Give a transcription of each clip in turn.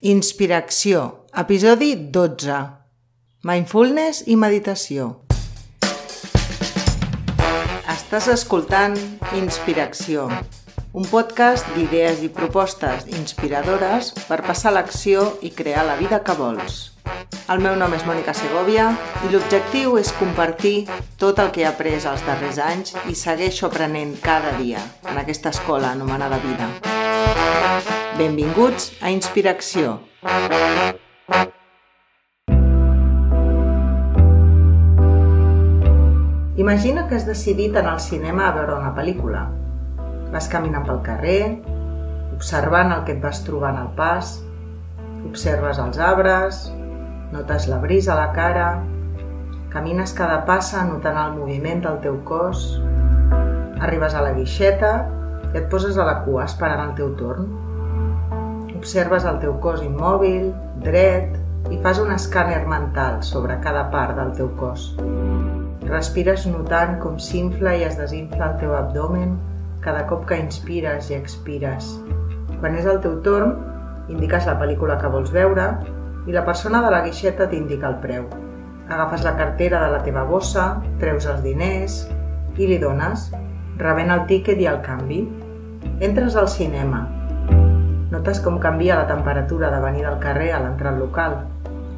Inspiració, episodi 12. Mindfulness i meditació. Estàs escoltant Inspiració, un podcast d'idees i propostes inspiradores per passar l'acció i crear la vida que vols. El meu nom és Mònica Segovia i l'objectiu és compartir tot el que he après els darrers anys i segueixo aprenent cada dia en aquesta escola anomenada vida. Benvinguts a Inspiració. Imagina que has decidit anar al cinema a veure una pel·lícula. Vas caminant pel carrer, observant el que et vas trobant al pas, observes els arbres, notes la brisa a la cara, camines cada passa notant el moviment del teu cos, arribes a la guixeta i et poses a la cua esperant el teu torn. Observes el teu cos immòbil, dret, i fas un escàner mental sobre cada part del teu cos. Respires notant com s'infla i es desinfla el teu abdomen cada cop que inspires i expires. Quan és el teu torn, indiques la pel·lícula que vols veure i la persona de la guixeta t'indica el preu. Agafes la cartera de la teva bossa, treus els diners i li dones, rebent el tíquet i el canvi. Entres al cinema, Notes com canvia la temperatura de venir del carrer a l'entrar al local.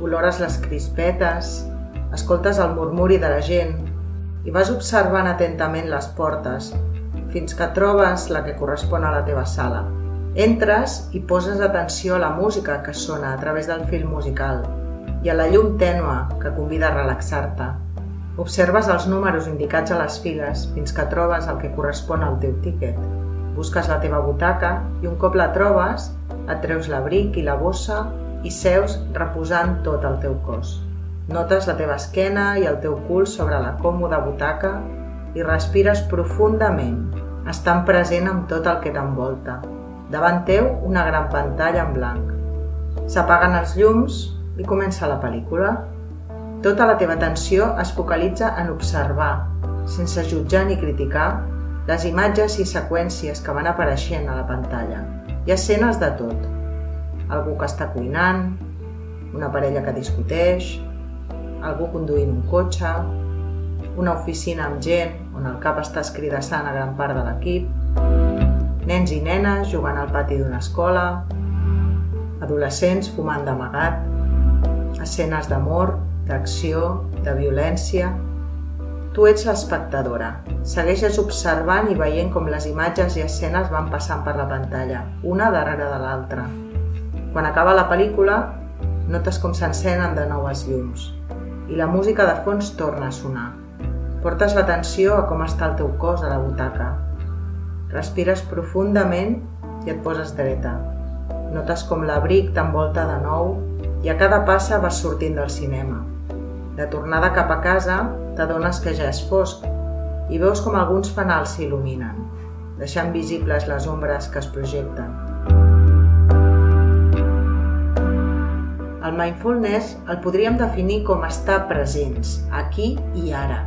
Olores les crispetes, escoltes el murmuri de la gent i vas observant atentament les portes fins que trobes la que correspon a la teva sala. Entres i poses atenció a la música que sona a través del film musical i a la llum tènua que convida a relaxar-te. Observes els números indicats a les files fins que trobes el que correspon al teu tíquet. Busques la teva butaca i un cop la trobes, et treus l'abric i la bossa i seus reposant tot el teu cos. Notes la teva esquena i el teu cul sobre la còmoda butaca i respires profundament, estant present amb tot el que t'envolta. Davant teu, una gran pantalla en blanc. S'apaguen els llums i comença la pel·lícula. Tota la teva atenció es focalitza en observar, sense jutjar ni criticar, les imatges i seqüències que van apareixent a la pantalla. Hi ha escenes de tot. Algú que està cuinant, una parella que discuteix, algú conduint un cotxe, una oficina amb gent on el cap està escridassant a gran part de l'equip, nens i nenes jugant al pati d'una escola, adolescents fumant d'amagat, escenes d'amor, d'acció, de violència, Tu ets l'espectadora. Segueixes observant i veient com les imatges i escenes van passant per la pantalla, una darrere de l'altra. Quan acaba la pel·lícula, notes com s'encenen de nou els llums i la música de fons torna a sonar. Portes l'atenció a com està el teu cos a la butaca. Respires profundament i et poses dreta. Notes com l'abric t'envolta de nou i a cada passa vas sortint del cinema. De tornada cap a casa, t'adones que ja és fosc i veus com alguns fanals s'il·luminen, deixant visibles les ombres que es projecten. El mindfulness el podríem definir com estar presents, aquí i ara,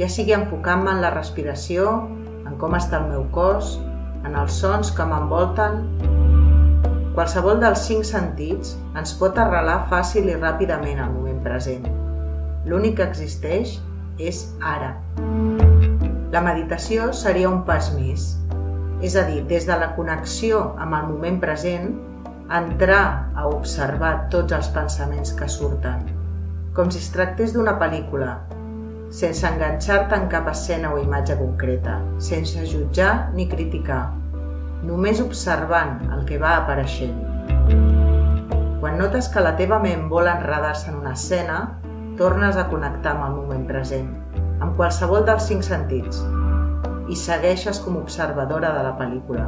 ja sigui enfocant-me en la respiració, en com està el meu cos, en els sons que m'envolten. Qualsevol dels cinc sentits ens pot arrelar fàcil i ràpidament al moment present L'únic que existeix és ara. La meditació seria un pas més, és a dir, des de la connexió amb el moment present, entrar a observar tots els pensaments que surten, com si es tractés d'una pel·lícula, sense enganxar-te en cap escena o imatge concreta, sense jutjar ni criticar, només observant el que va apareixent. Quan notes que la teva ment vol enredar-se en una escena, tornes a connectar amb el moment present, amb qualsevol dels cinc sentits, i segueixes com observadora de la pel·lícula.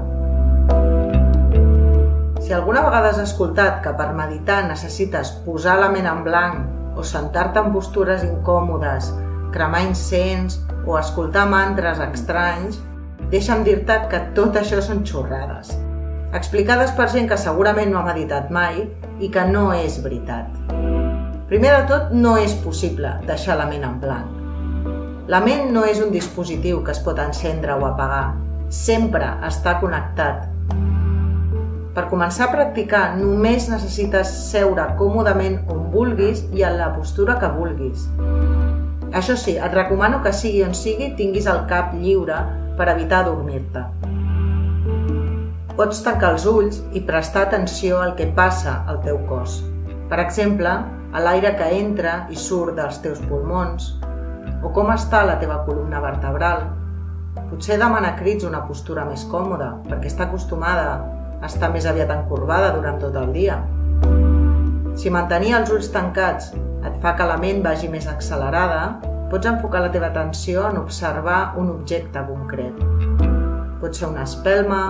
Si alguna vegada has escoltat que per meditar necessites posar la ment en blanc o sentar-te en postures incòmodes, cremar incens o escoltar mantres estranys, deixa'm dir-te que tot això són xorrades, explicades per gent que segurament no ha meditat mai i que no és veritat. Primer de tot, no és possible deixar la ment en blanc. La ment no és un dispositiu que es pot encendre o apagar. Sempre està connectat. Per començar a practicar només necessites seure còmodament on vulguis i en la postura que vulguis. Això sí, et recomano que sigui on sigui tinguis el cap lliure per evitar dormir-te. Pots tancar els ulls i prestar atenció al que passa al teu cos. Per exemple, a l'aire que entra i surt dels teus pulmons, o com està la teva columna vertebral. Potser demana crits una postura més còmoda, perquè està acostumada a estar més aviat encorbada durant tot el dia. Si mantenir els ulls tancats et fa que la ment vagi més accelerada, pots enfocar la teva atenció en observar un objecte concret. Pot ser una espelma,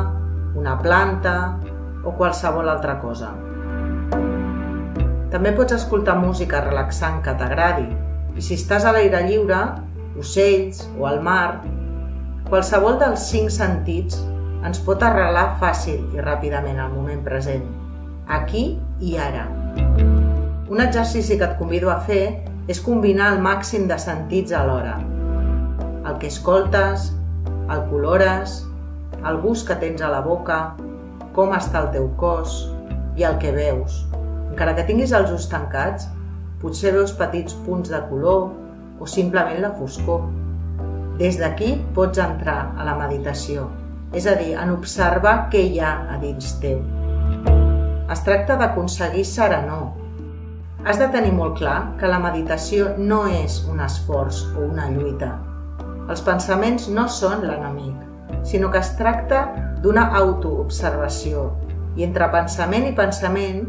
una planta o qualsevol altra cosa. També pots escoltar música relaxant que t'agradi i si estàs a l'aire lliure, ocells o al mar, qualsevol dels cinc sentits ens pot arrelar fàcil i ràpidament al moment present, aquí i ara. Un exercici que et convido a fer és combinar el màxim de sentits alhora. El que escoltes, el colores, el gust que tens a la boca, com està el teu cos i el que veus. Encara que tinguis els ulls tancats, potser veus petits punts de color o simplement la foscor. Des d'aquí pots entrar a la meditació, és a dir, en observar què hi ha a dins teu. Es tracta d'aconseguir serenor, Has de tenir molt clar que la meditació no és un esforç o una lluita. Els pensaments no són l'enemic, sinó que es tracta d'una autoobservació i entre pensament i pensament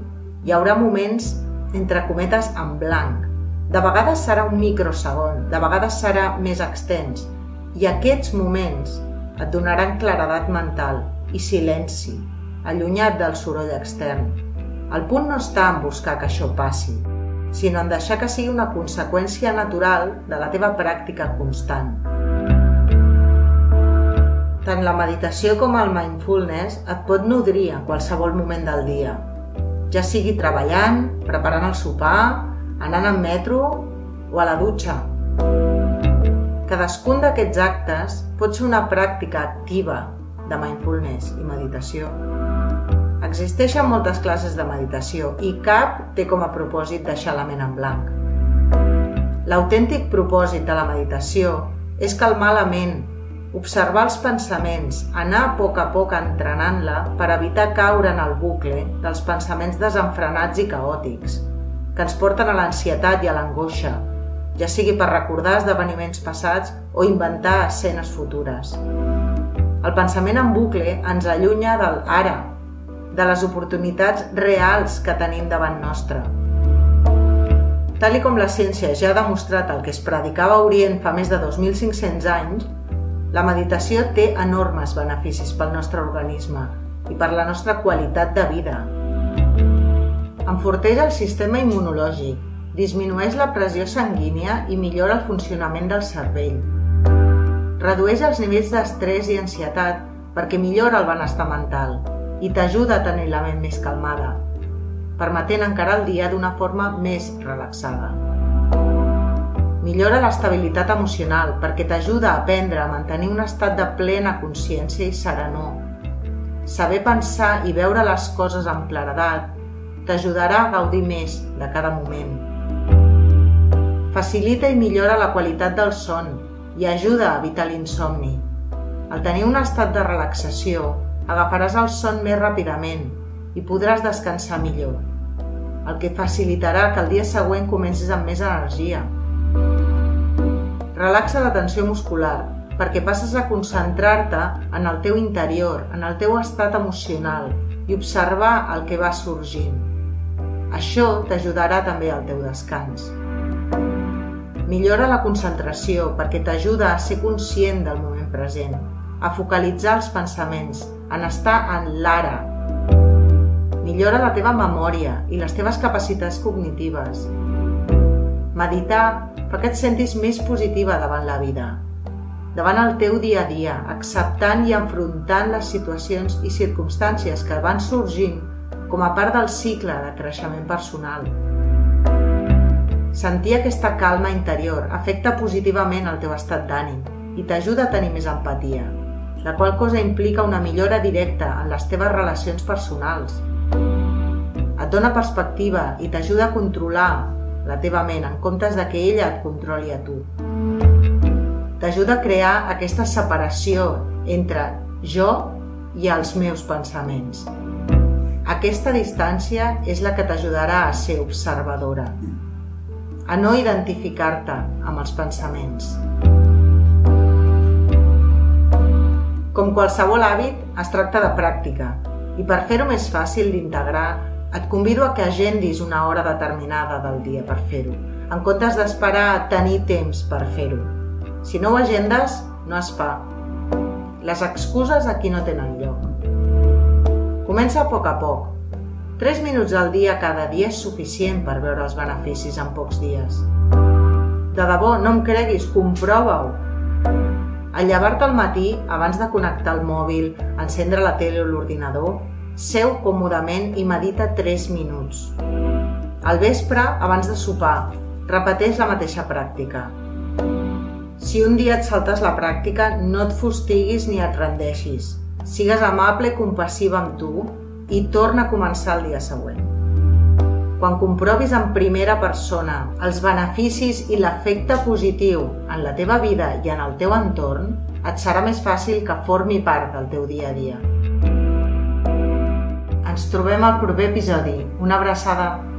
hi haurà moments, entre cometes, en blanc. De vegades serà un microsegon, de vegades serà més extens i aquests moments et donaran claredat mental i silenci, allunyat del soroll extern el punt no està en buscar que això passi, sinó en deixar que sigui una conseqüència natural de la teva pràctica constant. Tant la meditació com el mindfulness et pot nodrir a qualsevol moment del dia, ja sigui treballant, preparant el sopar, anant en metro o a la dutxa. Cadascun d'aquests actes pot ser una pràctica activa de mindfulness i meditació. Existeixen moltes classes de meditació i cap té com a propòsit deixar la ment en blanc. L'autèntic propòsit de la meditació és calmar la ment, observar els pensaments, anar a poc a poc entrenant-la per evitar caure en el bucle dels pensaments desenfrenats i caòtics, que ens porten a l'ansietat i a l'angoixa, ja sigui per recordar esdeveniments passats o inventar escenes futures. El pensament en bucle ens allunya del ara, de les oportunitats reals que tenim davant nostre. Tal i com la ciència ja ha demostrat el que es predicava a Orient fa més de 2.500 anys, la meditació té enormes beneficis pel nostre organisme i per la nostra qualitat de vida. Enforteix el sistema immunològic, disminueix la pressió sanguínia i millora el funcionament del cervell. Redueix els nivells d'estrès i ansietat perquè millora el benestar mental i t'ajuda a tenir la ment més calmada, permetent encarar el dia d'una forma més relaxada. Millora l'estabilitat emocional perquè t'ajuda a aprendre a mantenir un estat de plena consciència i serenor. Saber pensar i veure les coses amb claredat t'ajudarà a gaudir més de cada moment. Facilita i millora la qualitat del son i ajuda a evitar l'insomni. Al tenir un estat de relaxació, agafaràs el son més ràpidament i podràs descansar millor, el que facilitarà que el dia següent comencis amb més energia. Relaxa la tensió muscular perquè passes a concentrar-te en el teu interior, en el teu estat emocional i observar el que va sorgint. Això t'ajudarà també al teu descans. Millora la concentració perquè t'ajuda a ser conscient del moment present, a focalitzar els pensaments en estar en l'ara. Millora la teva memòria i les teves capacitats cognitives. Meditar fa que et sentis més positiva davant la vida, davant el teu dia a dia, acceptant i enfrontant les situacions i circumstàncies que van sorgint com a part del cicle de creixement personal. Sentir aquesta calma interior afecta positivament el teu estat d'ànim i t'ajuda a tenir més empatia, la qual cosa implica una millora directa en les teves relacions personals. Et dona perspectiva i t'ajuda a controlar la teva ment en comptes de que ella et controli a tu. T'ajuda a crear aquesta separació entre jo i els meus pensaments. Aquesta distància és la que t'ajudarà a ser observadora, a no identificar-te amb els pensaments. Com qualsevol hàbit, es tracta de pràctica i per fer-ho més fàcil d'integrar, et convido a que agendis una hora determinada del dia per fer-ho, en comptes d'esperar tenir temps per fer-ho. Si no ho agendes, no es fa. Les excuses aquí no tenen lloc. Comença a poc a poc. 3 minuts al dia cada dia és suficient per veure els beneficis en pocs dies. De debò, no em creguis, comprova-ho. Al llevar-te al matí, abans de connectar el mòbil, encendre la tele o l'ordinador, seu còmodament i medita 3 minuts. Al vespre, abans de sopar, repeteix la mateixa pràctica. Si un dia et saltes la pràctica, no et fustiguis ni et rendeixis. Sigues amable i compassiva amb tu i torna a començar el dia següent. Quan comprovis en primera persona els beneficis i l'efecte positiu en la teva vida i en el teu entorn, et serà més fàcil que formi part del teu dia a dia. Ens trobem al proper episodi. Una abraçada!